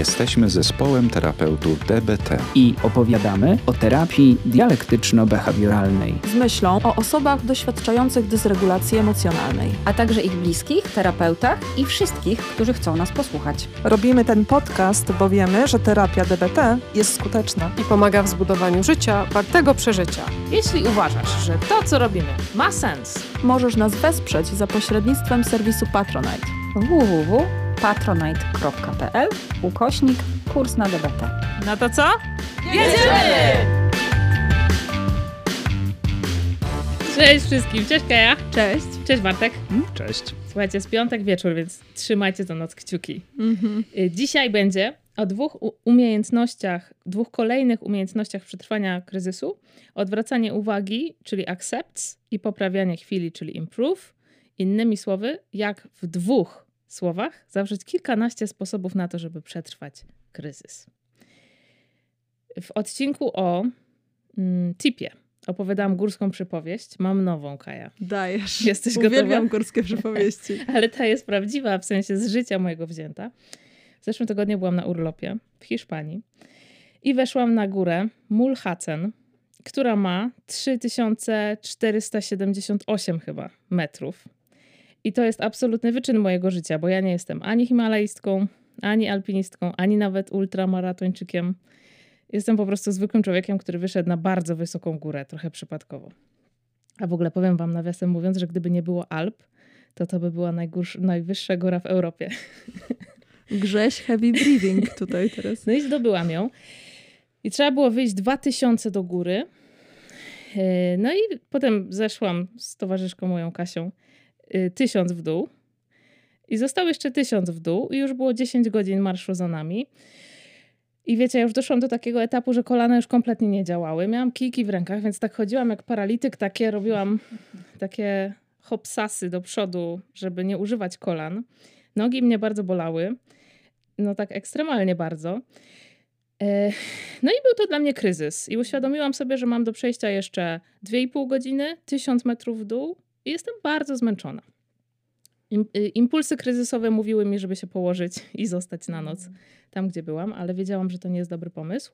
Jesteśmy zespołem terapeutów DBT i opowiadamy o terapii dialektyczno-behawioralnej. Z myślą o osobach doświadczających dysregulacji emocjonalnej, a także ich bliskich, terapeutach i wszystkich, którzy chcą nas posłuchać. Robimy ten podcast, bo wiemy, że terapia DBT jest skuteczna. I pomaga w zbudowaniu życia wartego przeżycia. Jeśli uważasz, że to, co robimy, ma sens, możesz nas wesprzeć za pośrednictwem serwisu Patronite www.patronite.pl ukośnik kurs na DBT. No to co? Jedziemy! Cześć wszystkim, cześć Kaja. Cześć. Cześć Bartek. Cześć. Słuchajcie, jest piątek wieczór, więc trzymajcie za noc kciuki. Mhm. Dzisiaj będzie o dwóch umiejętnościach, dwóch kolejnych umiejętnościach przetrwania kryzysu. Odwracanie uwagi, czyli accepts i poprawianie chwili, czyli improve. Innymi słowy, jak w dwóch słowach zawrzeć kilkanaście sposobów na to, żeby przetrwać kryzys. W odcinku o mm, tipie opowiadałam górską przypowieść. Mam nową, Kaja. Dajesz. Jesteś Uwielbiam gotowa? górskie przypowieści. Ale ta jest prawdziwa, w sensie z życia mojego wzięta. W zeszłym tygodniu byłam na urlopie w Hiszpanii i weszłam na górę Mulhacen, która ma 3478 chyba metrów. I to jest absolutny wyczyn mojego życia, bo ja nie jestem ani himalajstką, ani alpinistką, ani nawet ultramaratończykiem. Jestem po prostu zwykłym człowiekiem, który wyszedł na bardzo wysoką górę, trochę przypadkowo. A w ogóle powiem wam nawiasem mówiąc, że gdyby nie było Alp, to to by była najwyższa góra w Europie. Grześ heavy breathing tutaj teraz. No i zdobyłam ją. I trzeba było wyjść 2000 do góry. E, no i potem zeszłam z towarzyszką moją Kasią Y, tysiąc w dół. I został jeszcze tysiąc w dół, i już było 10 godzin marszu za nami. I wiecie, ja już doszłam do takiego etapu, że kolana już kompletnie nie działały. Miałam kijki w rękach, więc tak chodziłam jak paralityk, takie robiłam takie hopsasy do przodu, żeby nie używać kolan. Nogi mnie bardzo bolały. No tak ekstremalnie bardzo. E, no i był to dla mnie kryzys. I uświadomiłam sobie, że mam do przejścia jeszcze 2,5 godziny, 1000 metrów w dół jestem bardzo zmęczona. Y, impulsy kryzysowe mówiły mi, żeby się położyć i zostać na noc tam, gdzie byłam, ale wiedziałam, że to nie jest dobry pomysł.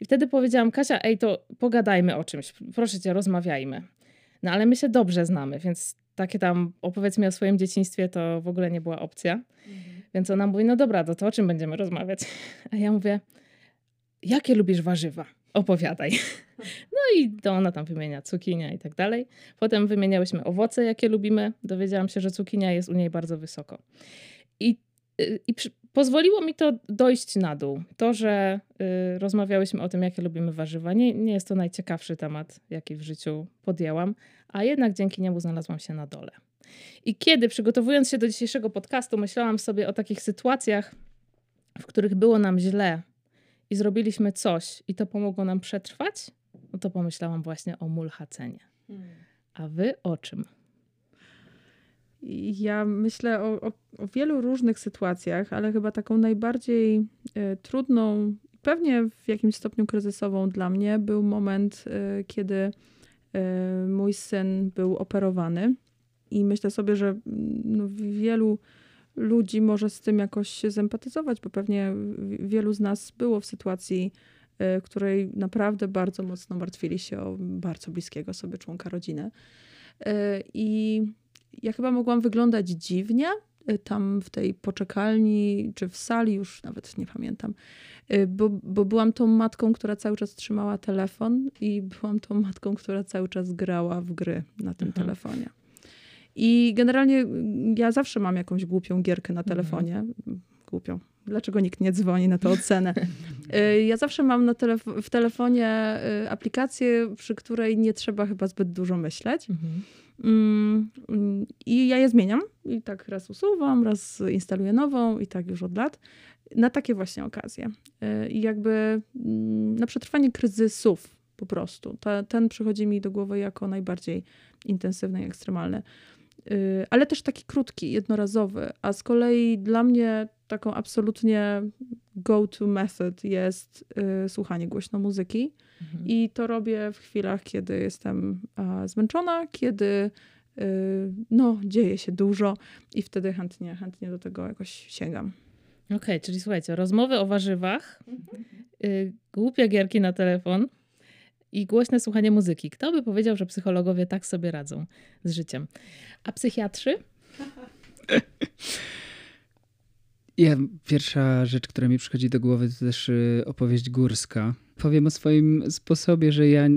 I wtedy powiedziałam, Kasia, ej, to pogadajmy o czymś, proszę cię, rozmawiajmy. No ale my się dobrze znamy, więc takie tam opowiedz mi o swoim dzieciństwie to w ogóle nie była opcja. Mhm. Więc ona mówi, no dobra, to, to o czym będziemy rozmawiać? A ja mówię, jakie lubisz warzywa? Opowiadaj. No i to ona tam wymienia cukinia i tak dalej. Potem wymieniałyśmy owoce, jakie lubimy. Dowiedziałam się, że cukinia jest u niej bardzo wysoko. I, y, i przy, pozwoliło mi to dojść na dół. To, że y, rozmawiałyśmy o tym, jakie lubimy warzywa, nie, nie jest to najciekawszy temat, jaki w życiu podjęłam, a jednak dzięki niemu znalazłam się na dole. I kiedy przygotowując się do dzisiejszego podcastu, myślałam sobie o takich sytuacjach, w których było nam źle i zrobiliśmy coś i to pomogło nam przetrwać, no to pomyślałam właśnie o mulhacenie. A wy o czym? Ja myślę o, o, o, wielu różnych sytuacjach, ale chyba taką najbardziej y, trudną, pewnie w jakimś stopniu kryzysową dla mnie był moment, y, kiedy y, mój syn był operowany. I myślę sobie, że no, wielu ludzi może z tym jakoś się zempatyzować, bo pewnie wielu z nas było w sytuacji, w której naprawdę bardzo mocno martwili się o bardzo bliskiego sobie członka rodziny. E, I ja chyba mogłam wyglądać dziwnie e, tam w tej poczekalni, czy w sali, już nawet nie pamiętam, bo, bo byłam tą matką, która cały czas trzymała telefon i byłam tą matką, która cały czas grała w gry na tym mhm. telefonie. I generalnie ja zawsze mam jakąś głupią gierkę na telefonie. Mhm. Głupią. Dlaczego nikt nie dzwoni na tę ocenę? Y, ja zawsze mam na w telefonie y, aplikację, przy której nie trzeba chyba zbyt dużo myśleć. Mhm. Mm, I ja je zmieniam. I tak raz usuwam, raz instaluję nową i tak już od lat. Na takie właśnie okazje. Y, I jakby mm, na przetrwanie kryzysów po prostu. Ta, ten przychodzi mi do głowy jako najbardziej intensywny i ekstremalny. Y, ale też taki krótki, jednorazowy. A z kolei dla mnie taką absolutnie go-to method jest y, słuchanie głośno muzyki. Mhm. I to robię w chwilach, kiedy jestem zmęczona, kiedy y, no, dzieje się dużo i wtedy chętnie, chętnie do tego jakoś sięgam. Okej, czyli słuchajcie, rozmowy o warzywach, y, głupie gierki na telefon i głośne słuchanie muzyki. Kto by powiedział, że psychologowie tak sobie radzą z życiem? A psychiatrzy? Ja, pierwsza rzecz, która mi przychodzi do głowy, to też y, opowieść górska. Powiem o swoim sposobie, że ja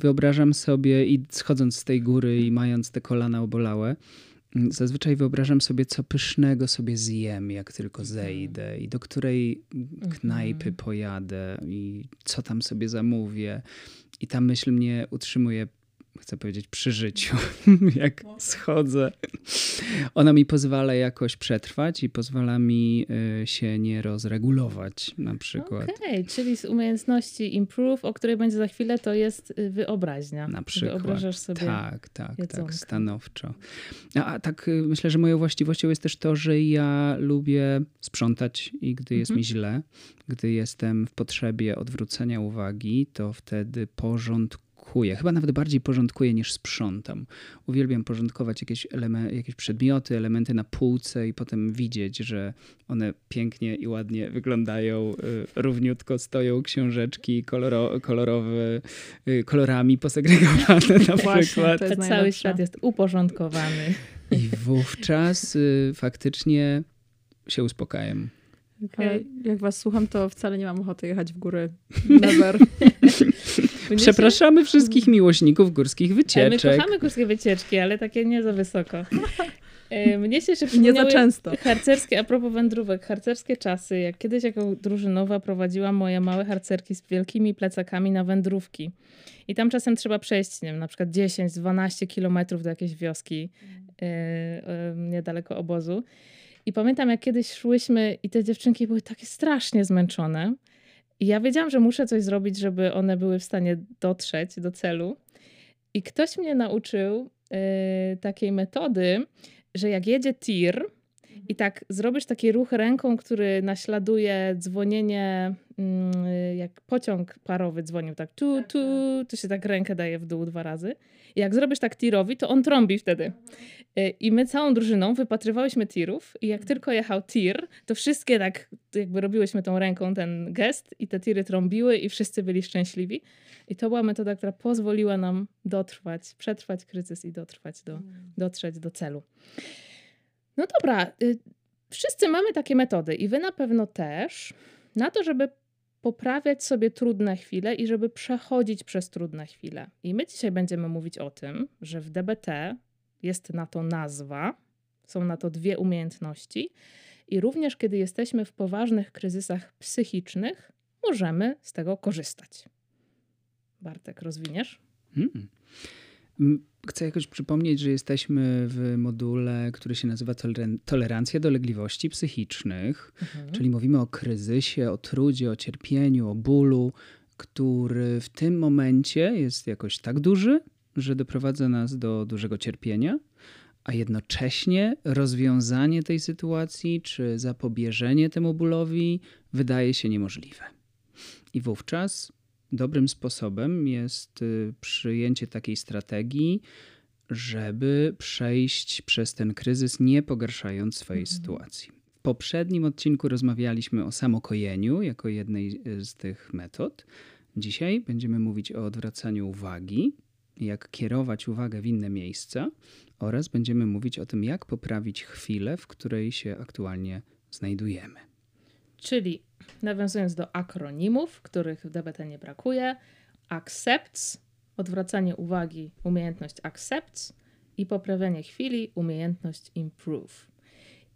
wyobrażam sobie, i schodząc z tej góry i mając te kolana obolałe, zazwyczaj wyobrażam sobie, co pysznego sobie zjem, jak tylko zejdę, i do której knajpy pojadę, i co tam sobie zamówię. I ta myśl mnie utrzymuje chcę powiedzieć, przy życiu, jak schodzę. Ona mi pozwala jakoś przetrwać i pozwala mi y, się nie rozregulować na przykład. Okej, czyli z umiejętności improve, o której będzie za chwilę, to jest y, wyobraźnia. Na przykład. Wyobrażasz sobie Tak, tak, tak, stanowczo. A, a tak y, myślę, że moją właściwością jest też to, że ja lubię sprzątać i gdy jest Mhm. mi źle, gdy jestem w potrzebie odwrócenia uwagi, to wtedy porządkuję. Chyba nawet bardziej porządkuję niż sprzątam. Uwielbiam porządkować jakieś, eleme- jakieś przedmioty, elementy na półce i potem widzieć, że one pięknie i ładnie wyglądają, y, równiutko stoją książeczki koloro- kolorowe, y, kolorami posegregowane na Właśnie, przykład. to jest Cały świat jest uporządkowany. I wówczas y, faktycznie się uspokajam. Ale jak was słucham, to wcale nie mam ochoty jechać w góry. Never. Przepraszamy wszystkich miłośników górskich Ale My wycieczek. kochamy górskie wycieczki, ale takie nie za wysoko. E, Mnie się Nie za często. harcerskie, a propos wędrówek, harcerskie czasy. Jak kiedyś jako drużynowa prowadziłam moje małe harcerki z wielkimi plecakami na wędrówki. I tam czasem trzeba przejść, nie wiem, na przykład 10-12 kilometrów do jakiejś wioski e, niedaleko obozu. I pamiętam, jak kiedyś szłyśmy i te dziewczynki były takie strasznie zmęczone. I ja wiedziałam, że muszę coś zrobić, żeby one były w stanie dotrzeć do celu. I ktoś mnie nauczył e, takiej metody, że jak jedzie tir i tak zrobisz taki ruch ręką, który naśladuje dzwonienie, mm, jak pociąg parowy dzwonił, tak tu, tu, to się tak rękę daje w dół dwa razy. I jak zrobisz tak tirowi, to on trąbi wtedy. Y, I my całą drużyną wypatrywałyśmy tirów i jak tylko jechał tir, to wszystkie tak jakby robiłyśmy tą ręką ten gest i te tiry trąbiły i wszyscy byli szczęśliwi. I to była metoda, która pozwoliła nam dotrwać, przetrwać kryzys i dotrwać do, dotrzeć do celu. No dobra, y, wszyscy mamy takie metody i wy na pewno też, na to, żeby poprawiać sobie trudne chwile i żeby przechodzić przez trudne chwile. I my dzisiaj będziemy mówić o tym, że w DBT jest na to nazwa, są na to dwie umiejętności i również kiedy jesteśmy w poważnych kryzysach psychicznych, możemy z tego korzystać. Bartek, rozwiniesz? Hmm. Chcę jakoś przypomnieć, że jesteśmy w module, który się nazywa toleran- Tolerancja dolegliwości psychicznych, czyli mówimy o kryzysie, o trudzie, o cierpieniu, o bólu, który w tym momencie jest jakoś tak duży, że doprowadza nas do dużego cierpienia, a jednocześnie rozwiązanie tej sytuacji czy zapobieżenie temu bólowi wydaje się niemożliwe. I wówczas dobrym sposobem jest y, przyjęcie takiej strategii, żeby przejść przez ten kryzys, nie pogarszając swojej sytuacji. W poprzednim odcinku rozmawialiśmy o samokojeniu jako jednej y, z tych metod. Dzisiaj będziemy mówić o odwracaniu uwagi, jak kierować uwagę w inne miejsca oraz będziemy mówić o tym, jak poprawić chwilę, w której się aktualnie znajdujemy. Czyli nawiązując do akronimów, których w DBT nie brakuje, accepts, odwracanie uwagi, umiejętność accepts i poprawianie chwili, umiejętność improve.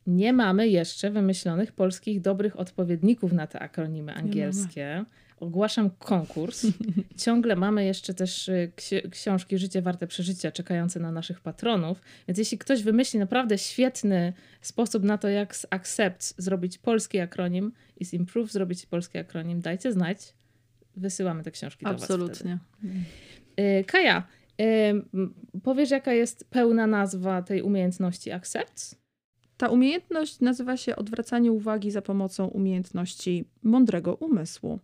Nie mamy jeszcze wymyślonych polskich dobrych odpowiedników na te akronimy angielskie. Ogłaszam konkurs. Ciągle mamy jeszcze też y, ksi- książki Życie warte przeżycia czekające na naszych patronów. Więc jeśli ktoś wymyśli naprawdę świetny sposób na to, jak z accept zrobić polski akronim i z improve zrobić polski akronim, dajcie znać. Wysyłamy te książki do was. Absolutnie. Y, Kaja, y, powiesz jaka jest pełna nazwa tej umiejętności accept? Ta umiejętność nazywa się odwracanie uwagi za pomocą umiejętności mądrego umysłu.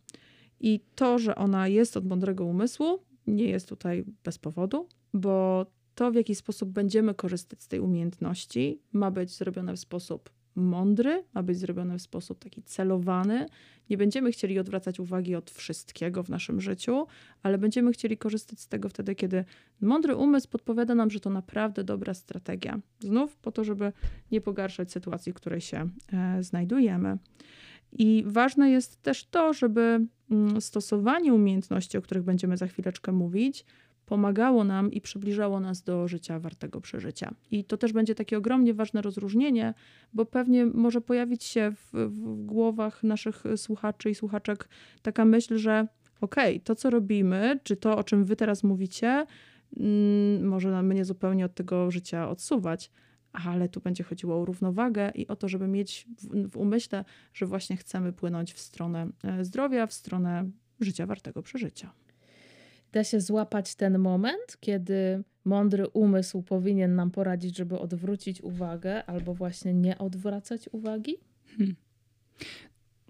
I to, że ona jest od mądrego umysłu, nie jest tutaj bez powodu, bo to, w jaki sposób będziemy korzystać z tej umiejętności, ma być zrobione w sposób mądry, ma być zrobiony w sposób taki celowany. Nie będziemy chcieli odwracać uwagi od wszystkiego w naszym życiu, ale będziemy chcieli korzystać z tego wtedy, kiedy mądry umysł podpowiada nam, że to naprawdę dobra strategia. Znów po to, żeby nie pogarszać sytuacji, w której się e, znajdujemy. I ważne jest też to, żeby stosowanie umiejętności, o których będziemy za chwileczkę mówić, pomagało nam i przybliżało nas do życia wartego przeżycia. I to też będzie takie ogromnie ważne rozróżnienie, bo pewnie może pojawić się w, w głowach naszych słuchaczy i słuchaczek taka myśl, że okej, okay, to co robimy, czy to o czym wy teraz mówicie, mm, może mnie zupełnie od tego życia odsuwać, ale tu będzie chodziło o równowagę i o to, żeby mieć w, w umyśle, że właśnie chcemy płynąć w stronę e, zdrowia, w stronę życia wartego przeżycia da się złapać ten moment, kiedy mądry umysł powinien nam poradzić, żeby odwrócić uwagę albo właśnie nie odwracać uwagi? Hmm.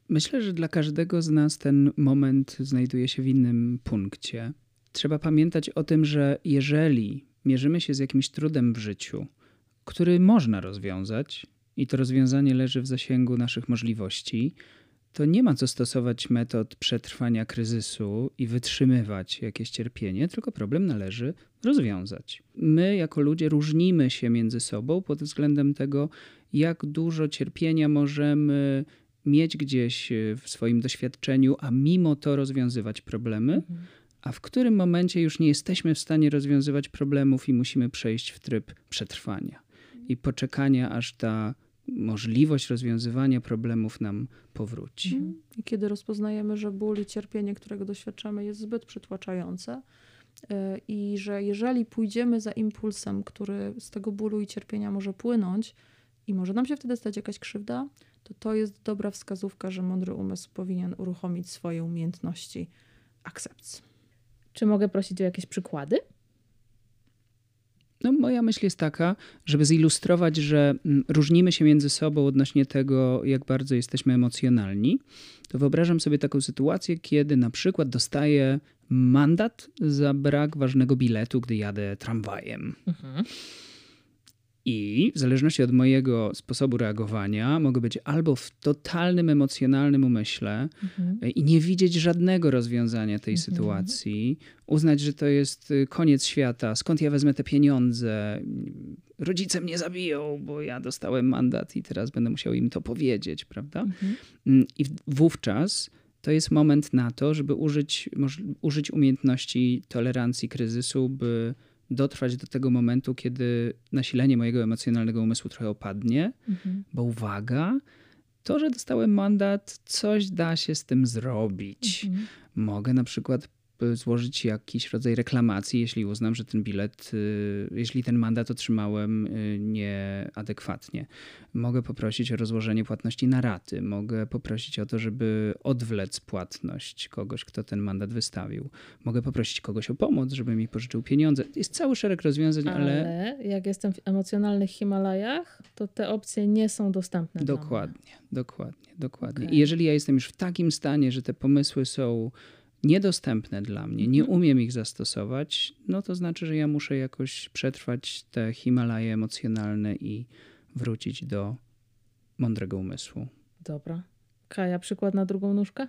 Myślę, że dla każdego z nas ten moment znajduje się w innym punkcie. Trzeba pamiętać o tym, że jeżeli mierzymy się z jakimś trudem w życiu, który można rozwiązać, i to rozwiązanie leży w zasięgu naszych możliwości, to nie ma co stosować metod przetrwania kryzysu i wytrzymywać jakieś cierpienie, tylko problem należy rozwiązać. My, jako ludzie, różnimy się między sobą pod względem tego, jak dużo cierpienia możemy mieć gdzieś w swoim doświadczeniu, a mimo to rozwiązywać problemy. A w którym momencie już nie jesteśmy w stanie rozwiązywać problemów i musimy przejść w tryb przetrwania i poczekania, aż ta możliwość rozwiązywania problemów nam powróci. Mhm. I kiedy rozpoznajemy, że ból i cierpienie, którego doświadczamy, jest zbyt przytłaczające e, i że jeżeli pójdziemy za impulsem, który z tego bólu i cierpienia może płynąć i może nam się wtedy stać jakaś krzywda, to to jest dobra wskazówka, że mądry umysł powinien uruchomić swoje umiejętności akcepcji. Czy mogę prosić o jakieś przykłady? No, moja myśl jest taka, żeby zilustrować, że mm, różnimy się między sobą odnośnie tego, jak bardzo jesteśmy emocjonalni, to wyobrażam sobie taką sytuację, kiedy na przykład dostaję mandat za brak ważnego biletu, gdy jadę tramwajem. Mhm. I w zależności od mojego sposobu reagowania, mogę być albo w totalnym emocjonalnym umyśle mhm. i nie widzieć żadnego rozwiązania tej mhm. sytuacji, uznać, że to jest y, koniec świata, skąd ja wezmę te pieniądze, rodzice mnie zabiją, bo ja dostałem mandat i teraz będę musiał im to powiedzieć, prawda? Mhm. Mm, I wówczas to jest moment na to, żeby użyć, użyć umiejętności tolerancji kryzysu, by dotrwać do tego momentu, kiedy nasilenie mojego emocjonalnego umysłu trochę opadnie, mhm. bo uwaga, to, że dostałem mandat, coś da się z tym zrobić. Mhm. Mogę na przykład złożyć jakiś rodzaj reklamacji, jeśli uznam, że ten bilet, y, jeśli ten mandat otrzymałem y, nieadekwatnie. Mogę poprosić o rozłożenie płatności na raty. Mogę poprosić o to, żeby odwlec płatność kogoś, kto ten mandat wystawił. Mogę poprosić kogoś o pomoc, żeby mi pożyczył pieniądze. Jest cały szereg rozwiązań, ale... Ale jak jestem w emocjonalnych Himalajach, to te opcje nie są dostępne. Dokładnie, dokładnie, dokładnie. Okay. I jeżeli ja jestem już w takim stanie, że te pomysły są niedostępne dla mnie, nie mhm. umiem ich zastosować, no to znaczy, że ja muszę jakoś przetrwać te Himalaje emocjonalne i wrócić do mądrego umysłu. Dobra. Kaja, przykład na drugą nóżkę?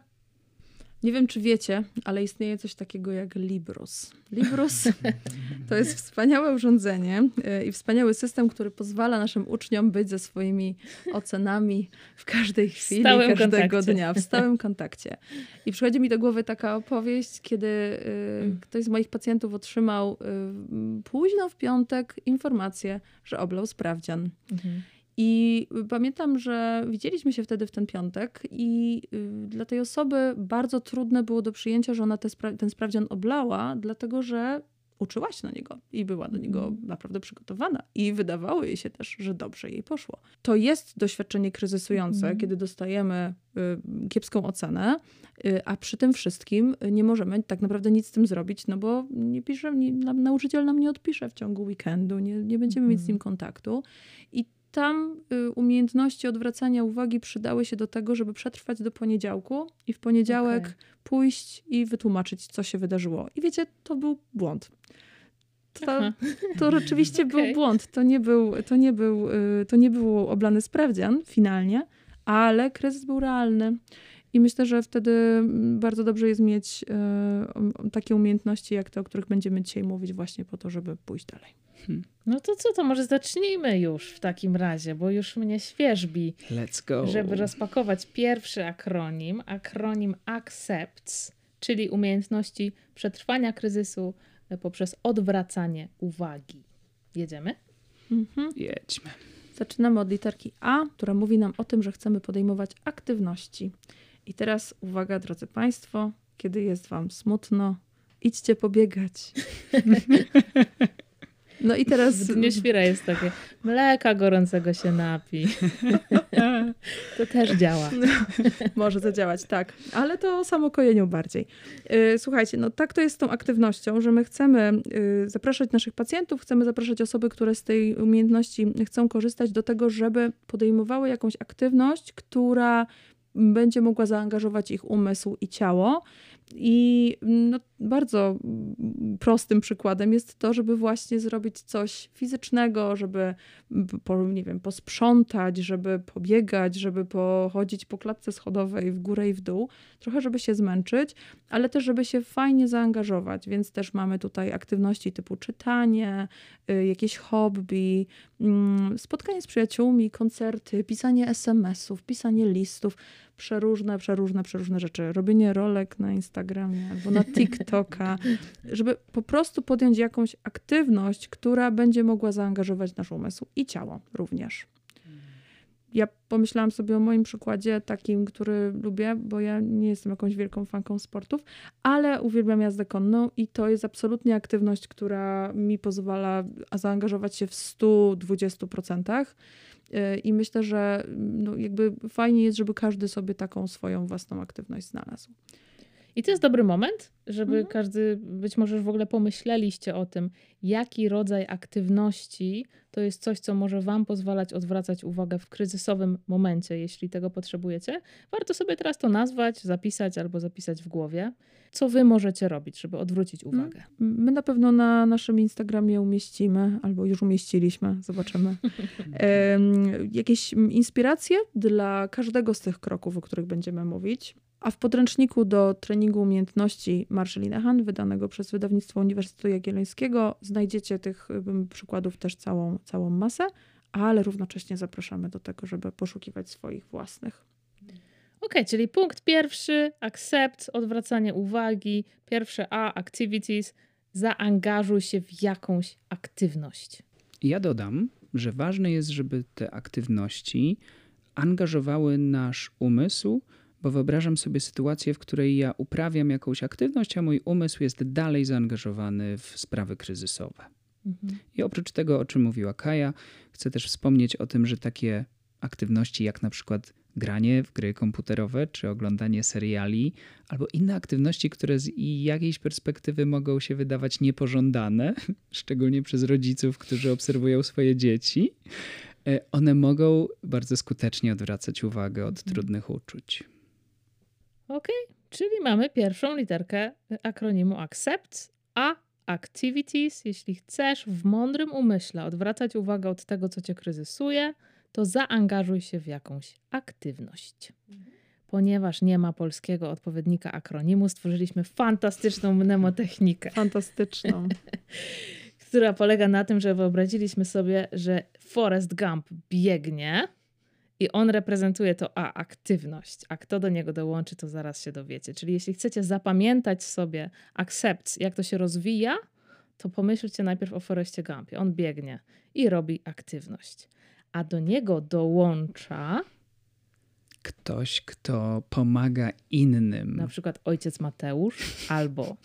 Nie wiem, czy wiecie, ale istnieje coś takiego jak Librus. Librus to jest wspaniałe urządzenie e, i wspaniały system, który pozwala naszym uczniom być ze swoimi ocenami w każdej chwili, każdego kontakcie. dnia, w stałym kontakcie. I przychodzi mi do głowy taka opowieść, kiedy y, ktoś z moich pacjentów otrzymał y, późno w piątek informację, że oblał sprawdzian. Mhm. I pamiętam, że widzieliśmy się wtedy w ten piątek, i y, dla tej osoby bardzo trudne było do przyjęcia, że ona te spra ten sprawdzian oblała, dlatego że uczyła się na niego i była do niego mhm. naprawdę przygotowana. I wydawało jej się też, że dobrze jej poszło. To jest doświadczenie kryzysujące, mm. kiedy dostajemy y, kiepską ocenę, y, a przy tym wszystkim nie możemy tak naprawdę nic z tym zrobić, no bo nie pisze, nie, nauczyciel nam nie odpisze w ciągu weekendu, nie, nie będziemy mm. mieć z nim kontaktu. I tam y, umiejętności odwracania uwagi przydały się do tego, żeby przetrwać do poniedziałku i w poniedziałek okay. pójść i wytłumaczyć, co się wydarzyło. I wiecie, to był błąd. To, to rzeczywiście Okay. był błąd. To nie był, to, nie był, y, to nie był oblany sprawdzian finalnie, ale kryzys był realny. I myślę, że wtedy mm, bardzo dobrze jest mieć y, takie umiejętności, jak te, o których będziemy dzisiaj mówić, właśnie po to, żeby pójść dalej. No to co, to może zacznijmy już w takim razie, bo już mnie świeżbi, Let's go. żeby rozpakować pierwszy akronim, akronim ACCEPTS, czyli umiejętności przetrwania kryzysu poprzez odwracanie uwagi. Jedziemy? Mhm. Jedźmy. Zaczynamy od literki A, która mówi nam o tym, że chcemy podejmować aktywności. I teraz uwaga, drodzy Państwo, kiedy jest Wam smutno, idźcie pobiegać. No i teraz. W dniu świra jest takie, mleka gorącego się napi. to też działa. Może zadziałać, tak. Ale to o samokojeniu bardziej. Yy, Słuchajcie, no tak to jest z tą aktywnością, że my chcemy yy, zapraszać naszych pacjentów, chcemy zapraszać osoby, które z tej umiejętności chcą korzystać do tego, żeby podejmowały jakąś aktywność, która będzie mogła zaangażować ich umysł i ciało. I no, bardzo prostym przykładem jest to, żeby właśnie zrobić coś fizycznego, żeby po, nie wiem, posprzątać, żeby pobiegać, żeby pochodzić po klatce schodowej w górę i w dół, trochę żeby się zmęczyć, ale też żeby się fajnie zaangażować, więc też mamy tutaj aktywności typu czytanie, y, jakieś hobby, mm, spotkanie z przyjaciółmi, koncerty, pisanie SMS-ów, pisanie listów, przeróżne, przeróżne, przeróżne rzeczy. Robienie rolek na Instagramie albo na TikToka, żeby po prostu podjąć jakąś aktywność, która będzie mogła zaangażować nasz umysł i ciało również. Ja pomyślałam sobie o moim przykładzie takim, który lubię, bo ja nie jestem jakąś wielką fanką sportów, ale uwielbiam jazdę konną i to jest absolutnie aktywność, która mi pozwala zaangażować się w 120%. I myślę, że no jakby fajnie jest, żeby każdy sobie taką swoją własną aktywność znalazł. I to jest dobry moment, żeby Mhm. każdy, być może już w ogóle pomyśleliście o tym, jaki rodzaj aktywności to jest coś, co może Wam pozwalać odwracać uwagę w kryzysowym momencie, jeśli tego potrzebujecie. Warto sobie teraz to nazwać, zapisać albo zapisać w głowie, co Wy możecie robić, żeby odwrócić Mhm. uwagę. My na pewno na naszym Instagramie umieścimy, albo już umieściliśmy, zobaczymy, jakieś inspiracje dla każdego z tych kroków, o których będziemy mówić. A w podręczniku do treningu umiejętności Marszalina Han, wydanego przez wydawnictwo Uniwersytetu Jagiellońskiego, znajdziecie tych przykładów też całą, całą masę, ale równocześnie zapraszamy do tego, żeby poszukiwać swoich własnych. Ok, czyli punkt pierwszy, accept, odwracanie uwagi. Pierwsze A, activities, zaangażuj się w jakąś aktywność. Ja dodam, że ważne jest, żeby te aktywności angażowały nasz umysł, bo wyobrażam sobie sytuację, w której ja uprawiam jakąś aktywność, a mój umysł jest dalej zaangażowany w sprawy kryzysowe. I oprócz tego, o czym mówiła Kaja, chcę też wspomnieć o tym, że takie aktywności jak na przykład granie w gry komputerowe, czy oglądanie seriali, albo inne aktywności, które z jakiejś perspektywy mogą się wydawać niepożądane, szczególnie przez rodziców, którzy obserwują swoje dzieci, e, one mogą bardzo skutecznie odwracać uwagę od trudnych uczuć. Ok, czyli mamy pierwszą literkę akronimu accept, a activities, jeśli chcesz w mądrym umyśle odwracać uwagę od tego, co cię kryzysuje, to zaangażuj się w jakąś aktywność. Ponieważ nie ma polskiego odpowiednika akronimu, stworzyliśmy fantastyczną mnemotechnikę, Fantastyczną. która polega na tym, że wyobraziliśmy sobie, że Forrest Gump biegnie i on reprezentuje to A, aktywność, a kto do niego dołączy, to zaraz się dowiecie. Czyli jeśli chcecie zapamiętać sobie accept, jak to się rozwija, to pomyślcie najpierw o Forrestie Gumpie. On biegnie i robi aktywność. A do niego dołącza Ktoś, kto pomaga innym. na przykład ojciec Mateusz albo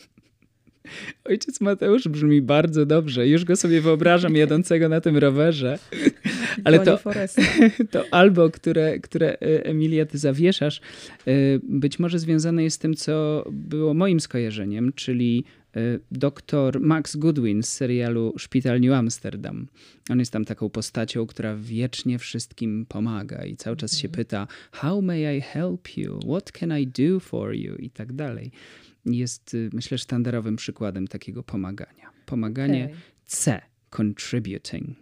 Ojciec Mateusz brzmi bardzo dobrze. Już go sobie wyobrażam jadącego na tym rowerze. Ale to, to albo, które, które e, Emilia, ty zawieszasz, e, być może związane jest z tym, co było moim skojarzeniem, czyli e, doktor Max Goodwin z serialu Szpital New Amsterdam. On jest tam taką postacią, która wiecznie wszystkim pomaga i cały czas się pyta how may I help you? What can I do for you? I tak dalej. Jest, y, myślę, sztandarowym przykładem takiego pomagania. Pomaganie Okej. C. Contributing.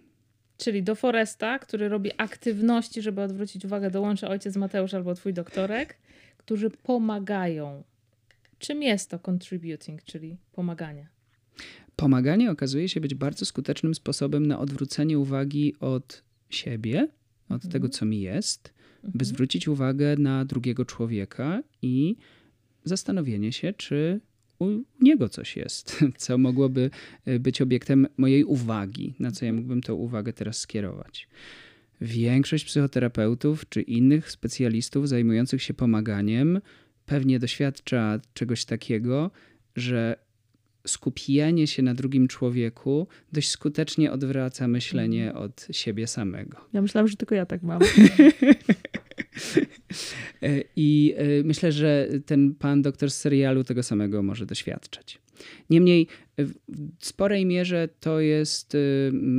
Czyli do Foresta, który robi aktywności, żeby odwrócić uwagę, dołącza ojciec Mateusz albo twój doktorek, którzy pomagają. Czym jest to contributing, czyli pomaganie? Pomaganie okazuje się być bardzo skutecznym sposobem na odwrócenie uwagi od siebie, od Mhm. tego, co mi jest, by Mhm. zwrócić uwagę na drugiego człowieka i zastanowienie się, czy u niego coś jest, co mogłoby y, być obiektem mojej uwagi, na co ja mógłbym tę uwagę teraz skierować. Większość psychoterapeutów czy innych specjalistów zajmujących się pomaganiem pewnie doświadcza czegoś takiego, że skupienie się na drugim człowieku dość skutecznie odwraca myślenie od siebie samego. Ja myślałam, że tylko ja tak mam. E, I e, myślę, że ten pan doktor z serialu tego samego może doświadczać. Niemniej w sporej mierze to jest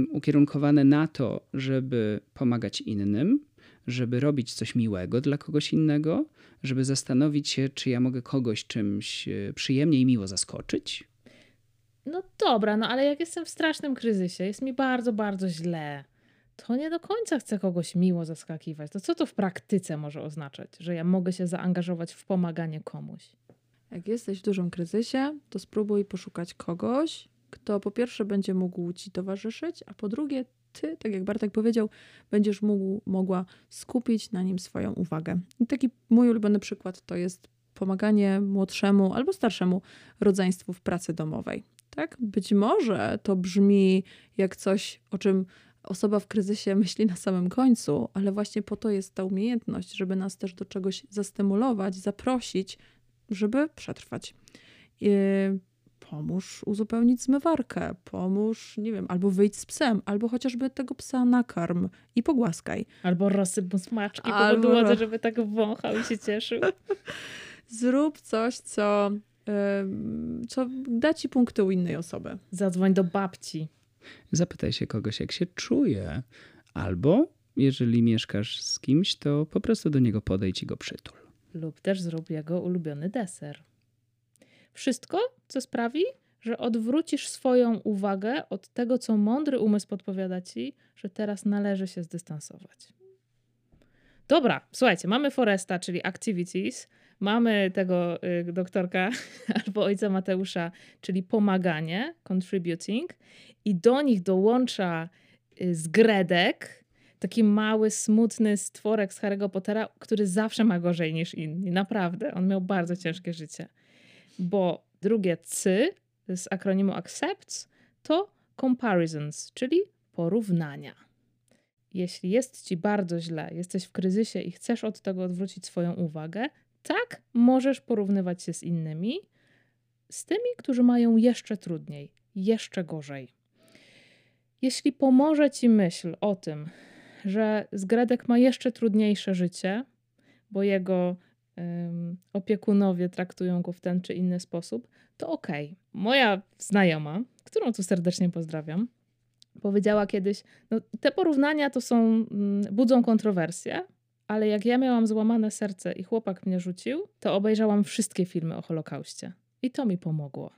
ukierunkowane na to, żeby pomagać innym, żeby robić coś miłego dla kogoś innego, żeby zastanowić się, czy ja mogę kogoś czymś przyjemnie i miło zaskoczyć. No dobra, no ale jak jestem w strasznym kryzysie, jest mi bardzo, bardzo źle, to nie do końca chcę kogoś miło zaskakiwać. To co to w praktyce może oznaczać, że ja mogę się zaangażować w pomaganie komuś? Jak jesteś w dużym kryzysie, to spróbuj poszukać kogoś, kto po pierwsze będzie mógł ci towarzyszyć, a po drugie ty, tak jak Bartek powiedział, będziesz mógł, mogła skupić na nim swoją uwagę. I taki mój ulubiony przykład to jest pomaganie młodszemu albo starszemu rodzeństwu w pracy domowej. Tak? Być może to brzmi jak coś, o czym osoba w kryzysie myśli na samym końcu, ale właśnie po to jest ta umiejętność, żeby nas też do czegoś zastymulować, zaprosić, żeby przetrwać. I pomóż uzupełnić zmywarkę, pomóż, nie wiem, albo wyjdź z psem, albo chociażby tego psa nakarm i pogłaskaj. Albo rozsyp mu smaczki po Albo podłodze, ro- żeby tak wąchał i się cieszył. Zrób coś, co, co da ci punkty u innej osoby. Zadzwoń do babci. Zapytaj się kogoś, jak się czuje. Albo jeżeli mieszkasz z kimś, to po prostu do niego podejdź i go przytul. Lub też zrób jego ulubiony deser. Wszystko, co sprawi, że odwrócisz swoją uwagę od tego, co mądry umysł podpowiada ci, że teraz należy się zdystansować. Dobra, słuchajcie, mamy Foresta, czyli activities, mamy tego y, doktorka albo ojca Mateusza, czyli pomaganie, contributing, i do nich dołącza y, zgredek, taki mały, smutny stworek z Harry'ego Pottera, który zawsze ma gorzej niż inni. Naprawdę, on miał bardzo ciężkie życie. Bo drugie C z akronimu ACCEPTS to comparisons, czyli porównania. Jeśli jest ci bardzo źle, jesteś w kryzysie i chcesz od tego odwrócić swoją uwagę, tak możesz porównywać się z innymi, z tymi, którzy mają jeszcze trudniej, jeszcze gorzej. Jeśli pomoże ci myśl o tym, że Zgredek ma jeszcze trudniejsze życie, bo jego opiekunowie traktują go w ten czy inny sposób, to okej. Moja znajoma, którą tu serdecznie pozdrawiam, powiedziała kiedyś, no te porównania to są, mm, budzą kontrowersje, ale jak ja miałam złamane serce i chłopak mnie rzucił, to obejrzałam wszystkie filmy o Holokauście. I to mi pomogło.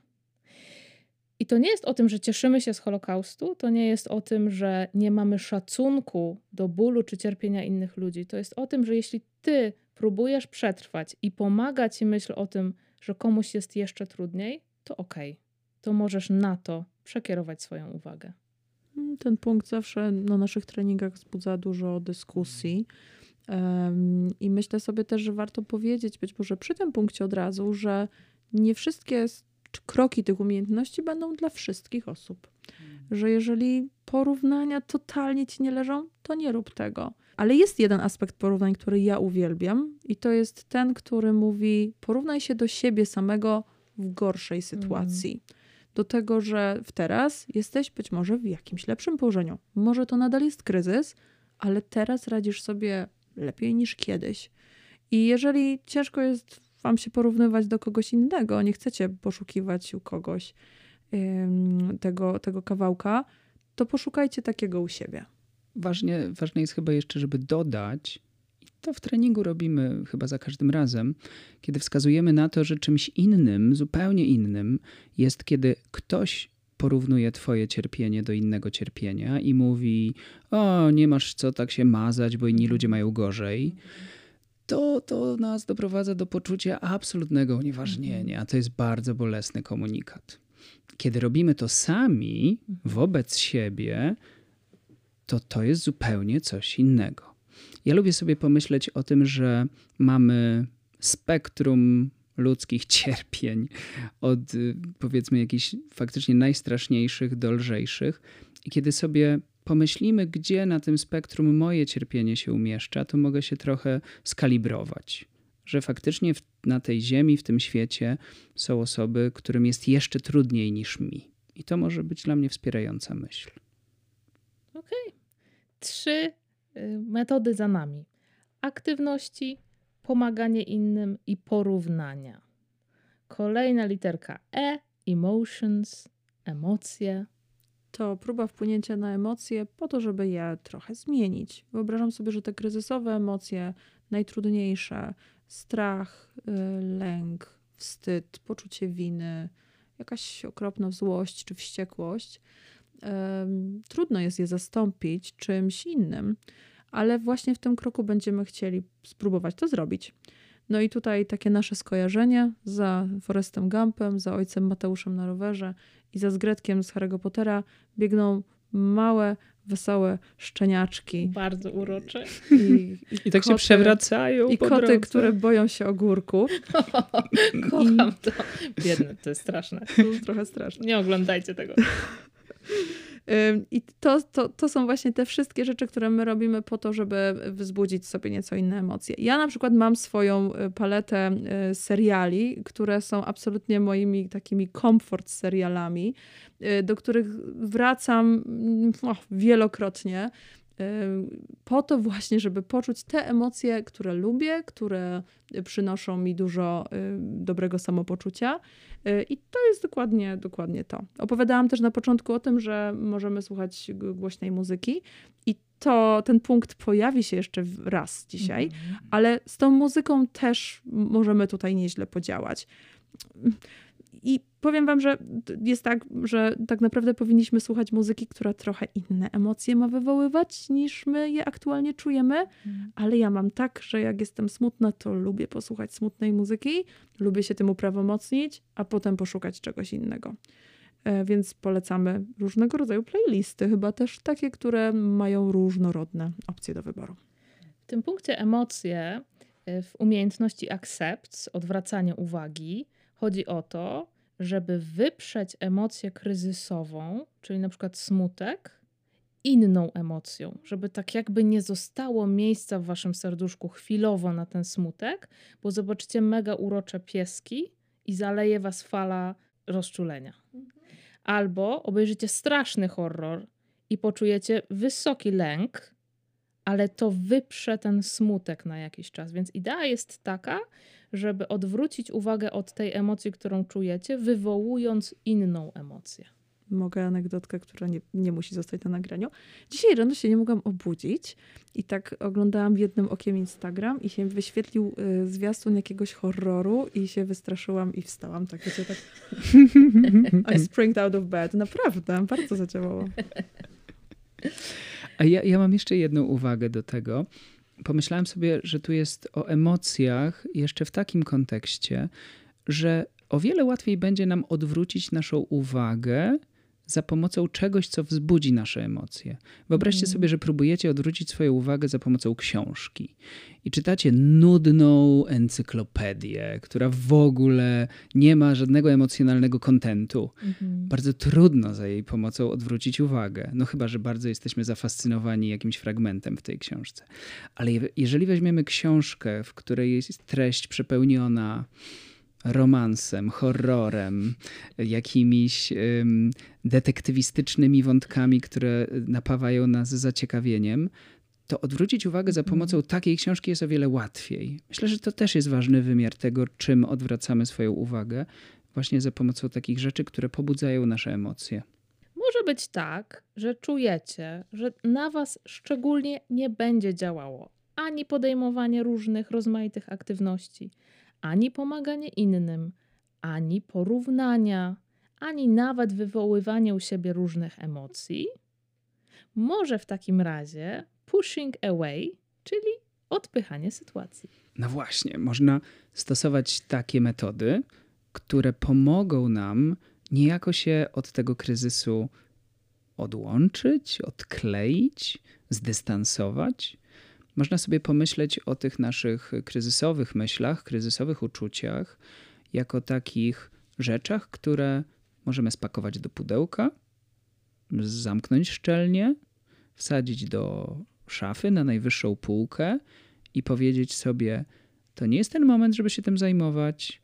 I to nie jest o tym, że cieszymy się z Holokaustu, to nie jest o tym, że nie mamy szacunku do bólu czy cierpienia innych ludzi. To jest o tym, że jeśli ty próbujesz przetrwać i pomaga ci myśl o tym, że komuś jest jeszcze trudniej, to okej. To możesz na to przekierować swoją uwagę. Ten punkt zawsze na naszych treningach wzbudza dużo dyskusji. I myślę sobie też, że warto powiedzieć, być może przy tym punkcie od razu, że nie wszystkie kroki tych umiejętności będą dla wszystkich osób. Że jeżeli porównania totalnie ci nie leżą, to nie rób tego. Ale jest jeden aspekt porównań, który ja uwielbiam, i to jest ten, który mówi: porównaj się do siebie samego w gorszej sytuacji. Do tego, że w teraz jesteś być może w jakimś lepszym położeniu. Może to nadal jest kryzys, ale teraz radzisz sobie lepiej niż kiedyś. I jeżeli ciężko jest wam się porównywać do kogoś innego, nie chcecie poszukiwać u kogoś tego, tego kawałka, to poszukajcie takiego u siebie. Ważnie, ważne jest chyba jeszcze, żeby dodać, i to w treningu robimy chyba za każdym razem, kiedy wskazujemy na to, że czymś innym, zupełnie innym jest, kiedy ktoś porównuje twoje cierpienie do innego cierpienia i mówi: O, nie masz co tak się mazać, bo inni ludzie mają gorzej. To, to nas doprowadza do poczucia absolutnego unieważnienia. To jest bardzo bolesny komunikat. Kiedy robimy to sami wobec siebie, to to jest zupełnie coś innego. Ja lubię sobie pomyśleć o tym, że mamy spektrum ludzkich cierpień, od y, powiedzmy jakichś faktycznie najstraszniejszych do lżejszych. I kiedy sobie pomyślimy, gdzie na tym spektrum moje cierpienie się umieszcza, to mogę się trochę skalibrować. Że faktycznie w, na tej ziemi, w tym świecie są osoby, którym jest jeszcze trudniej niż mi. I to może być dla mnie wspierająca myśl. Okej. Trzy y, metody za nami: aktywności, pomaganie innym i porównania. Kolejna literka E, emotions, emocje. To próba wpłynięcia na emocje po to, żeby je trochę zmienić. Wyobrażam sobie, że te kryzysowe emocje, najtrudniejsze, strach, y, lęk, wstyd, poczucie winy, jakaś okropna złość czy wściekłość, trudno jest je zastąpić czymś innym, ale właśnie w tym kroku będziemy chcieli spróbować to zrobić. No i tutaj takie nasze skojarzenie za Forestem Gumpem, za ojcem Mateuszem na rowerze i za Zgretkiem z Harry'ego Pottera biegną małe, wesołe szczeniaczki. Bardzo urocze. I, I tak się koty- przewracają. I po koty, drodze. które boją się ogórków. Kocham to. Biedne, to jest straszne. To jest trochę straszne. Nie oglądajcie tego. I to, to, to są właśnie te wszystkie rzeczy, które my robimy po to, żeby wzbudzić sobie nieco inne emocje. Ja na przykład mam swoją y, paletę y, seriali, które są absolutnie moimi takimi komfort serialami, y, do których wracam mm, o, wielokrotnie. Y, Po to właśnie, żeby poczuć te emocje, które lubię, które przynoszą mi dużo y, dobrego samopoczucia. Y, I to jest dokładnie, dokładnie to. Opowiadałam też na początku o tym, że możemy słuchać głośnej muzyki i to, ten punkt pojawi się jeszcze raz dzisiaj, Mhm. ale z tą muzyką też możemy tutaj nieźle podziałać. I powiem wam, że jest tak, że tak naprawdę powinniśmy słuchać muzyki, która trochę inne emocje ma wywoływać niż my je aktualnie czujemy, ale ja mam tak, że jak jestem smutna, to lubię posłuchać smutnej muzyki, lubię się tym uprawomocnić, a potem poszukać czegoś innego. E, Więc polecamy różnego rodzaju playlisty, chyba też takie, które mają różnorodne opcje do wyboru. W tym punkcie emocje, y, w umiejętności accept, odwracania uwagi, chodzi o to, żeby wyprzeć emocję kryzysową, czyli na przykład smutek, inną emocją, żeby tak jakby nie zostało miejsca w waszym serduszku chwilowo na ten smutek, bo zobaczycie mega urocze pieski i zaleje was fala rozczulenia. Albo obejrzycie straszny horror i poczujecie wysoki lęk, ale to wyprze ten smutek na jakiś czas. Więc idea jest taka, żeby odwrócić uwagę od tej emocji, którą czujecie, wywołując inną emocję. Mogę anegdotkę, która nie, nie musi zostać na nagraniu. Dzisiaj rano się nie mogłam obudzić i tak oglądałam jednym okiem Instagram i się wyświetlił y, zwiastun jakiegoś horroru i się wystraszyłam i wstałam. Tak, wiecie, tak I springed out of bed. Naprawdę, bardzo zadziałało. A ja, ja mam jeszcze jedną uwagę do tego. Pomyślałem sobie, że tu jest o emocjach jeszcze w takim kontekście, że o wiele łatwiej będzie nam odwrócić naszą uwagę za pomocą czegoś, co wzbudzi nasze emocje. Wyobraźcie sobie, że próbujecie odwrócić swoją uwagę za pomocą książki i czytacie nudną encyklopedię, która w ogóle nie ma żadnego emocjonalnego kontentu. Bardzo trudno za jej pomocą odwrócić uwagę. No chyba, że bardzo jesteśmy zafascynowani jakimś fragmentem w tej książce. Ale je- jeżeli weźmiemy książkę, w której jest treść przepełniona romansem, horrorem, jakimiś ym, detektywistycznymi wątkami, które napawają nas zaciekawieniem, to odwrócić uwagę za pomocą takiej książki jest o wiele łatwiej. Myślę, że to też jest ważny wymiar tego, czym odwracamy swoją uwagę, właśnie za pomocą takich rzeczy, które pobudzają nasze emocje. Może być tak, że czujecie, że na was szczególnie nie będzie działało ani podejmowanie różnych rozmaitych aktywności, ani pomaganie innym, ani porównania, ani nawet wywoływanie u siebie różnych emocji, może w takim razie pushing away, czyli odpychanie sytuacji. No właśnie, można stosować takie metody, które pomogą nam niejako się od tego kryzysu odłączyć, odkleić, zdystansować. Można sobie pomyśleć o tych naszych kryzysowych myślach, kryzysowych uczuciach, jako takich rzeczach, które możemy spakować do pudełka, zamknąć szczelnie, wsadzić do szafy na najwyższą półkę i powiedzieć sobie: To nie jest ten moment, żeby się tym zajmować.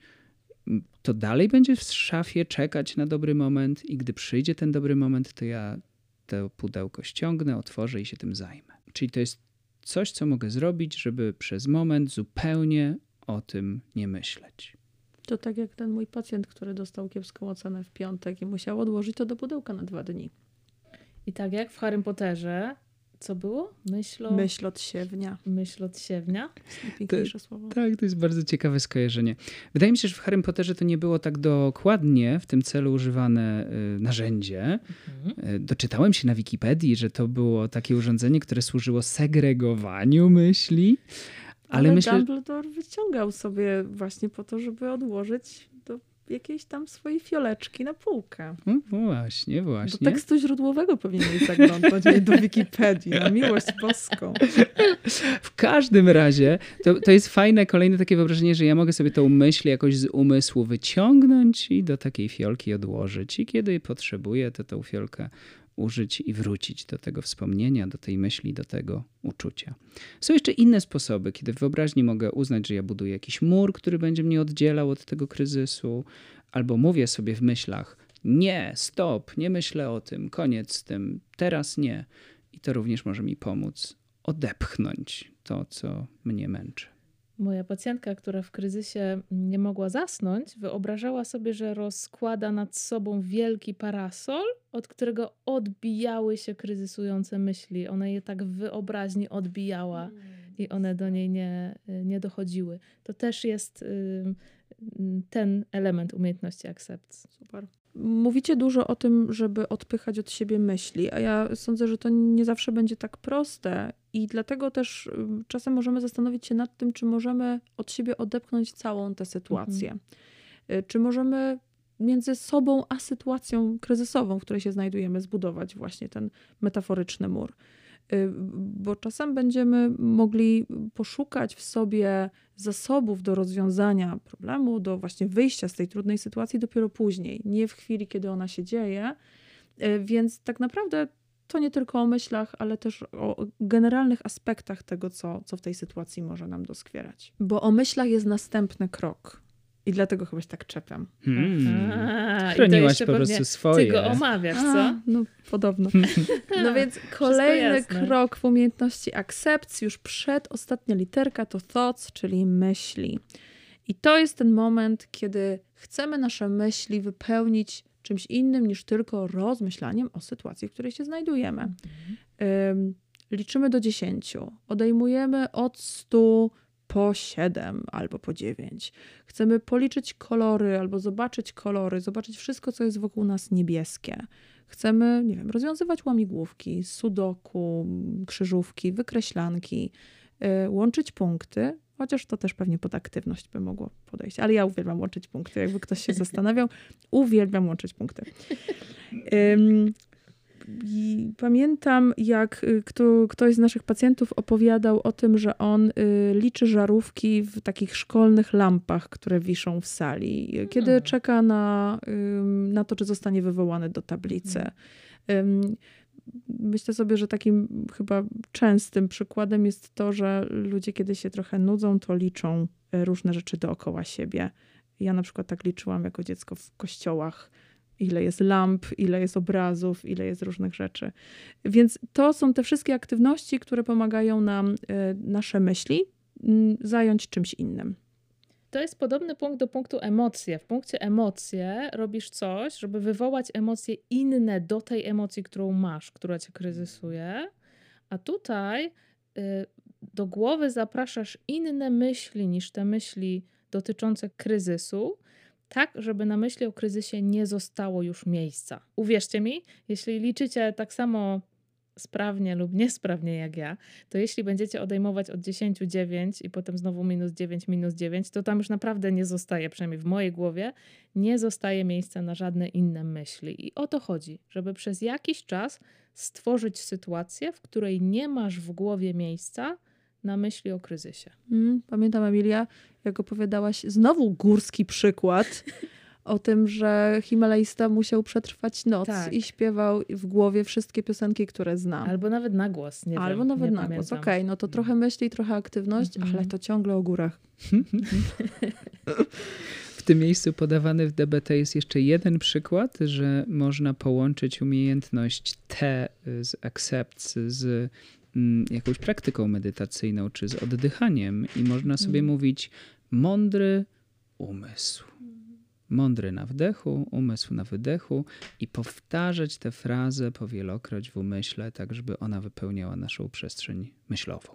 To dalej będzie w szafie czekać na dobry moment, i gdy przyjdzie ten dobry moment, to ja to pudełko ściągnę, otworzę i się tym zajmę. Czyli to jest coś, co mogę zrobić, żeby przez moment zupełnie o tym nie myśleć. To tak jak ten mój pacjent, który dostał kiepską ocenę w piątek i musiał odłożyć to do pudełka na dwa dni. I tak jak w Harrym Potterze, co było? Myślo... Myśl od siewnia. Myśl od siewnia. Najpiękniejsze słowo. Tak, to jest bardzo ciekawe skojarzenie. Wydaje mi się, że w Harrym Potterze to nie było tak dokładnie w tym celu używane y, narzędzie. Mhm. Y, Doczytałem się na Wikipedii, że to było takie urządzenie, które służyło segregowaniu myśli. Ale, Ale, myślę, Dumbledore wyciągał sobie właśnie po to, żeby odłożyć do jakiejś tam swojej fioleczki na półkę. no właśnie, Do właśnie. tekstu źródłowego powinieneś zaglądać, nie do Wikipedii, na miłość boską. W każdym razie to, to jest fajne kolejne takie wyobrażenie, że ja mogę sobie tą myśl jakoś z umysłu wyciągnąć i do takiej fiolki odłożyć. I kiedy potrzebuję, to tą fiolkę użyć i wrócić do tego wspomnienia, do tej myśli, do tego uczucia. Są jeszcze inne sposoby, kiedy w wyobraźni mogę uznać, że ja buduję jakiś mur, który będzie mnie oddzielał od tego kryzysu, albo mówię sobie w myślach: Nie, stop, nie myślę o tym, koniec z tym, teraz nie. I to również może mi pomóc odepchnąć to, co mnie męczy. Moja pacjentka, która w kryzysie nie mogła zasnąć, wyobrażała sobie, że rozkłada nad sobą wielki parasol, od którego odbijały się kryzysujące myśli. Ona je tak w wyobraźni odbijała i one do niej nie, nie dochodziły. To też jest ym, ten element umiejętności akcepcji. Super. Mówicie dużo o tym, żeby odpychać od siebie myśli, a ja sądzę, że to nie zawsze będzie tak proste i dlatego też czasem możemy zastanowić się nad tym, czy możemy od siebie odepchnąć całą tę sytuację. Y, Czy możemy między sobą a sytuacją kryzysową, w której się znajdujemy, zbudować właśnie ten metaforyczny mur. Y, Bo czasem będziemy mogli poszukać w sobie zasobów do rozwiązania problemu, do właśnie wyjścia z tej trudnej sytuacji dopiero później, nie w chwili, kiedy ona się dzieje. Y, Więc tak naprawdę to nie tylko o myślach, ale też o generalnych aspektach tego, co, co w tej sytuacji może nam doskwierać. Bo o myślach jest następny krok. I dlatego chyba się tak czepiam. Hmm. A, Chroniłaś jeszcze po prostu swoje. Ty go omawiasz, co? A, no podobno. No więc kolejny krok w umiejętności akcepcji, już przed ostatnia literka to thoughts, czyli myśli. I to jest ten moment, kiedy chcemy nasze myśli wypełnić czymś innym niż tylko rozmyślaniem o sytuacji, w której się znajdujemy. Ym, liczymy do 10, odejmujemy od 100 po 7 albo po 9. Chcemy policzyć kolory albo zobaczyć kolory, zobaczyć wszystko, co jest wokół nas niebieskie. Chcemy, nie wiem, rozwiązywać łamigłówki, sudoku, krzyżówki, wykreślanki, y, łączyć punkty, chociaż to też pewnie pod aktywność by mogło podejść. Ale ja uwielbiam łączyć punkty, jakby ktoś się zastanawiał. Uwielbiam łączyć punkty. I pamiętam, jak y, kto, ktoś z naszych pacjentów opowiadał o tym, że on y, liczy żarówki w takich szkolnych lampach, które wiszą w sali, y, kiedy Hmm. czeka na, ym, na to, czy zostanie wywołany do tablicy. Ym, Myślę sobie, że takim chyba częstym przykładem jest to, że ludzie, kiedy się trochę nudzą, to liczą y, różne rzeczy dookoła siebie. Ja na przykład tak liczyłam jako dziecko w kościołach ile jest lamp, ile jest obrazów, ile jest różnych rzeczy. Więc to są te wszystkie aktywności, które pomagają nam y, nasze myśli zająć czymś innym. To jest podobny punkt do punktu emocje. W punkcie emocje robisz coś, żeby wywołać emocje inne do tej emocji, którą masz, która cię kryzysuje. A tutaj y, do głowy zapraszasz inne myśli niż te myśli dotyczące kryzysu, tak, żeby na myśli o kryzysie nie zostało już miejsca. Uwierzcie mi, jeśli liczycie tak samo sprawnie lub niesprawnie jak ja, to jeśli będziecie odejmować od 10 9 i potem znowu minus 9, minus 9, to tam już naprawdę nie zostaje, przynajmniej w mojej głowie, nie zostaje miejsca na żadne inne myśli. I o to chodzi, żeby przez jakiś czas stworzyć sytuację, w której nie masz w głowie miejsca na myśli o kryzysie. Mm, pamiętam, Emilia, jak opowiadałaś znowu górski przykład o tym, że Himalajista musiał przetrwać noc Tak. i śpiewał w głowie wszystkie piosenki, które zna. Albo nawet na głos, nie Albo wiem, nawet nie na głos. pamiętam. Okej, no to trochę myśli, trochę aktywność, Mhm. ale to ciągle o górach. W tym miejscu podawany w DBT jest jeszcze jeden przykład, że można połączyć umiejętność T z accepts z mm, jakąś praktyką medytacyjną czy z oddychaniem i można sobie Mhm. mówić mądry umysł. Mądry na wdechu, umysł na wydechu i powtarzać tę frazę powielokroć w umyśle, tak żeby ona wypełniała naszą przestrzeń myślową.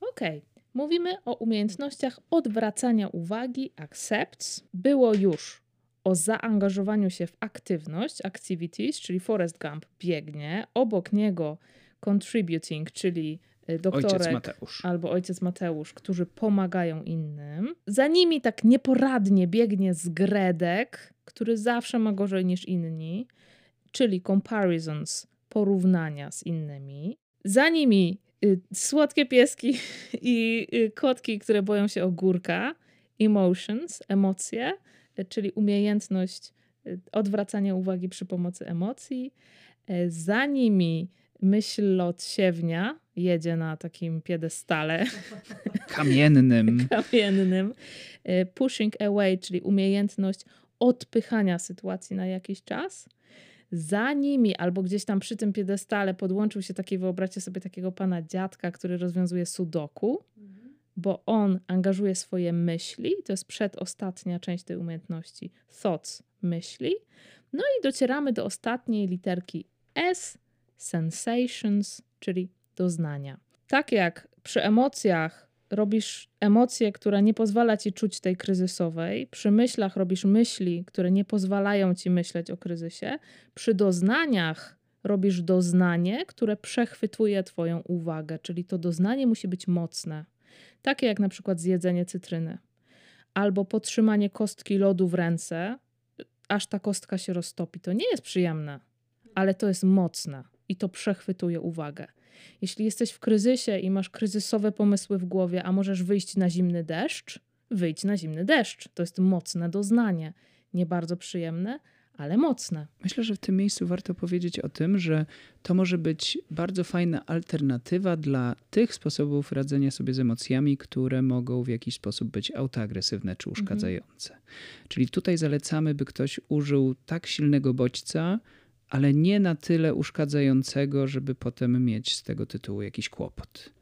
Okej. Mówimy o umiejętnościach odwracania uwagi, accepts. Było już o zaangażowaniu się w aktywność, activities, czyli Forrest Gump biegnie, obok niego contributing, czyli doktorek Ojciec Mateusz. albo ojciec Mateusz, którzy pomagają innym. Za nimi tak nieporadnie biegnie zgredek, który zawsze ma gorzej niż inni, czyli comparisons, porównania z innymi. Za nimi y, słodkie pieski i y, kotki, które boją się ogórka, emotions, emocje, y, czyli umiejętność y, odwracania uwagi przy pomocy emocji. Y, Za nimi myśl odsiewnia jedzie na takim piedestale Kamiennym. kamiennym. Y, Pushing away, czyli umiejętność odpychania sytuacji na jakiś czas. Za nimi, albo gdzieś tam przy tym piedestale podłączył się taki, wyobraźcie sobie takiego pana dziadka, który rozwiązuje sudoku, bo on angażuje swoje myśli. To jest przedostatnia część tej umiejętności. Thoughts, myśli. No i docieramy do ostatniej literki S, sensations, czyli doznania. Tak jak przy emocjach robisz emocje, które nie pozwala ci czuć tej kryzysowej, przy myślach robisz myśli, które nie pozwalają ci myśleć o kryzysie, przy doznaniach robisz doznanie, które przechwytuje twoją uwagę, czyli to doznanie musi być mocne. Takie jak na przykład zjedzenie cytryny albo potrzymanie kostki lodu w ręce, aż ta kostka się roztopi. To nie jest przyjemne, ale to jest mocne i to przechwytuje uwagę. Jeśli jesteś w kryzysie i masz kryzysowe pomysły w głowie, a możesz wyjść na zimny deszcz, wyjdź na zimny deszcz. To jest mocne doznanie. Nie bardzo przyjemne, ale mocne. Myślę, że w tym miejscu warto powiedzieć o tym, że to może być bardzo fajna alternatywa dla tych sposobów radzenia sobie z emocjami, które mogą w jakiś sposób być autoagresywne czy uszkadzające. Czyli tutaj zalecamy, by ktoś użył tak silnego bodźca, ale nie na tyle uszkadzającego, żeby potem mieć z tego tytułu jakiś kłopot.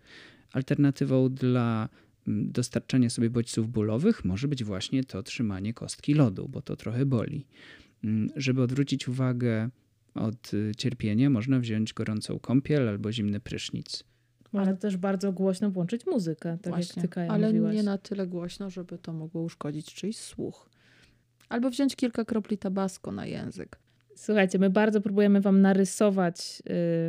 Alternatywą dla mm, dostarczania sobie bodźców bólowych może być właśnie to trzymanie kostki lodu, bo to trochę boli. Mm, Żeby odwrócić uwagę od y, cierpienia, można wziąć gorącą kąpiel albo zimny prysznic. Można też bardzo głośno włączyć muzykę, tak jak ty, Kaja, ale mówiłaś. nie na tyle głośno, żeby to mogło uszkodzić czyjś słuch. Albo wziąć kilka kropli tabasco na język. Słuchajcie, my bardzo próbujemy wam narysować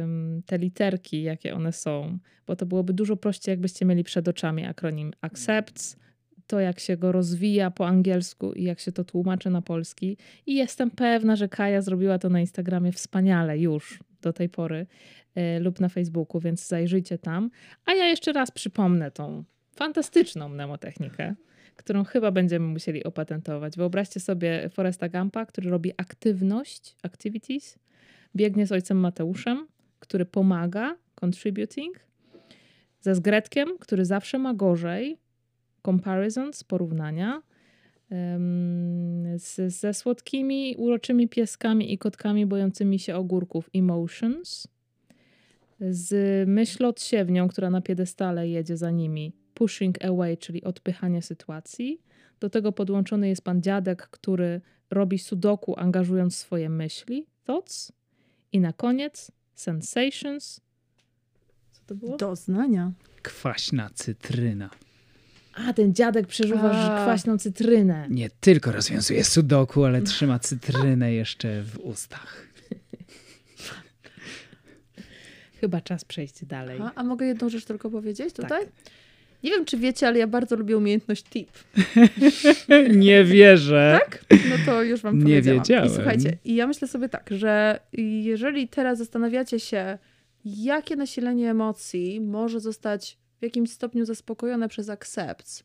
ym, te literki, jakie one są, bo to byłoby dużo prościej, jakbyście mieli przed oczami akronim accepts, to jak się go rozwija po angielsku i jak się to tłumaczy na polski. I jestem pewna, że Kaja zrobiła to na Instagramie wspaniale już do tej pory y, lub na Facebooku, więc zajrzyjcie tam. A ja jeszcze raz przypomnę tą fantastyczną mnemotechnikę, którą chyba będziemy musieli opatentować. Wyobraźcie sobie Foresta Gampa, który robi aktywność, activities, biegnie z ojcem Mateuszem, który pomaga, contributing, ze Zgretkiem, który zawsze ma gorzej, comparisons, porównania, z, ze słodkimi, uroczymi pieskami i kotkami bojącymi się ogórków, emotions, z myślodsiewnią, która na piedestale jedzie za nimi, pushing away, czyli odpychanie sytuacji. Do tego podłączony jest pan dziadek, który robi sudoku, angażując swoje myśli, thoughts. I na koniec sensations. Co to było? Doznania. Kwaśna cytryna. A, ten dziadek przeżuwa A. kwaśną cytrynę. Nie tylko rozwiązuje sudoku, ale trzyma cytrynę jeszcze w ustach. Chyba czas przejść dalej. A, a mogę jedną rzecz tylko powiedzieć Tak. Nie wiem, czy wiecie, ale ja bardzo lubię umiejętność tip. Nie wierzę. Tak? No to już wam Nie wiedziałem. I słuchajcie, i ja myślę sobie tak, że jeżeli teraz zastanawiacie się, jakie nasilenie emocji może zostać w jakimś stopniu zaspokojone przez accepts,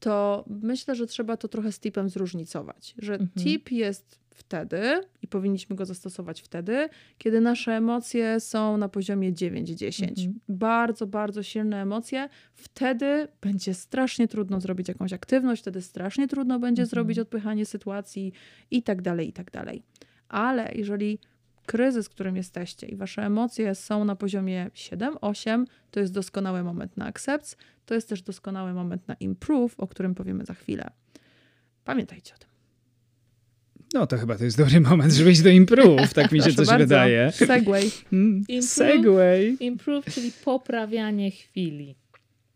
to myślę, że trzeba to trochę z tipem zróżnicować. Że Mhm. tip jest wtedy i powinniśmy go zastosować wtedy, kiedy nasze emocje są na poziomie 9-10. Mhm. Bardzo, bardzo silne emocje. Wtedy będzie strasznie trudno zrobić jakąś aktywność, wtedy strasznie trudno będzie Mhm. zrobić odpychanie sytuacji i tak dalej, i tak dalej. Ale jeżeli kryzys, w którym jesteście i wasze emocje są na poziomie 7-8, to jest doskonały moment na accepts, to jest też doskonały moment na improve, o którym powiemy za chwilę. Pamiętajcie o tym. No to chyba to jest dobry moment, żeby iść do improve, tak mi się coś bardzo. wydaje. Segway. Mm, Improve? Segway. Improve, czyli poprawianie chwili.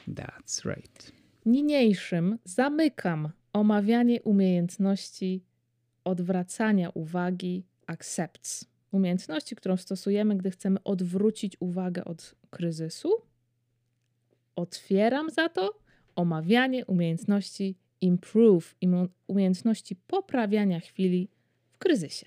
That's right. Niniejszym zamykam omawianie umiejętności odwracania uwagi accepts. Umiejętności, którą stosujemy, gdy chcemy odwrócić uwagę od kryzysu. Otwieram za to omawianie umiejętności improve, umiejętności poprawiania chwili w kryzysie.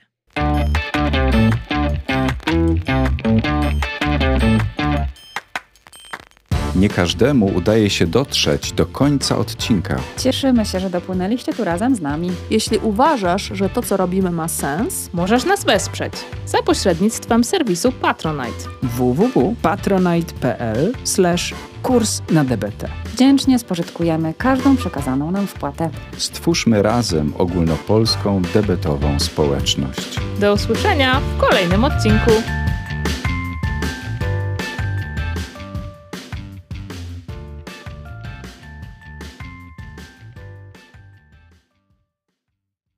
Nie każdemu udaje się dotrzeć do końca odcinka. Cieszymy się, że dopłynęliście tu razem z nami. Jeśli uważasz, że to, co robimy, ma sens, Możesz nas wesprzeć za pośrednictwem serwisu Patronite. www.patronite.pl kurs na DBT. Wdzięcznie spożytkujemy każdą przekazaną nam wpłatę. Stwórzmy razem ogólnopolską debetową społeczność. Do usłyszenia w kolejnym odcinku.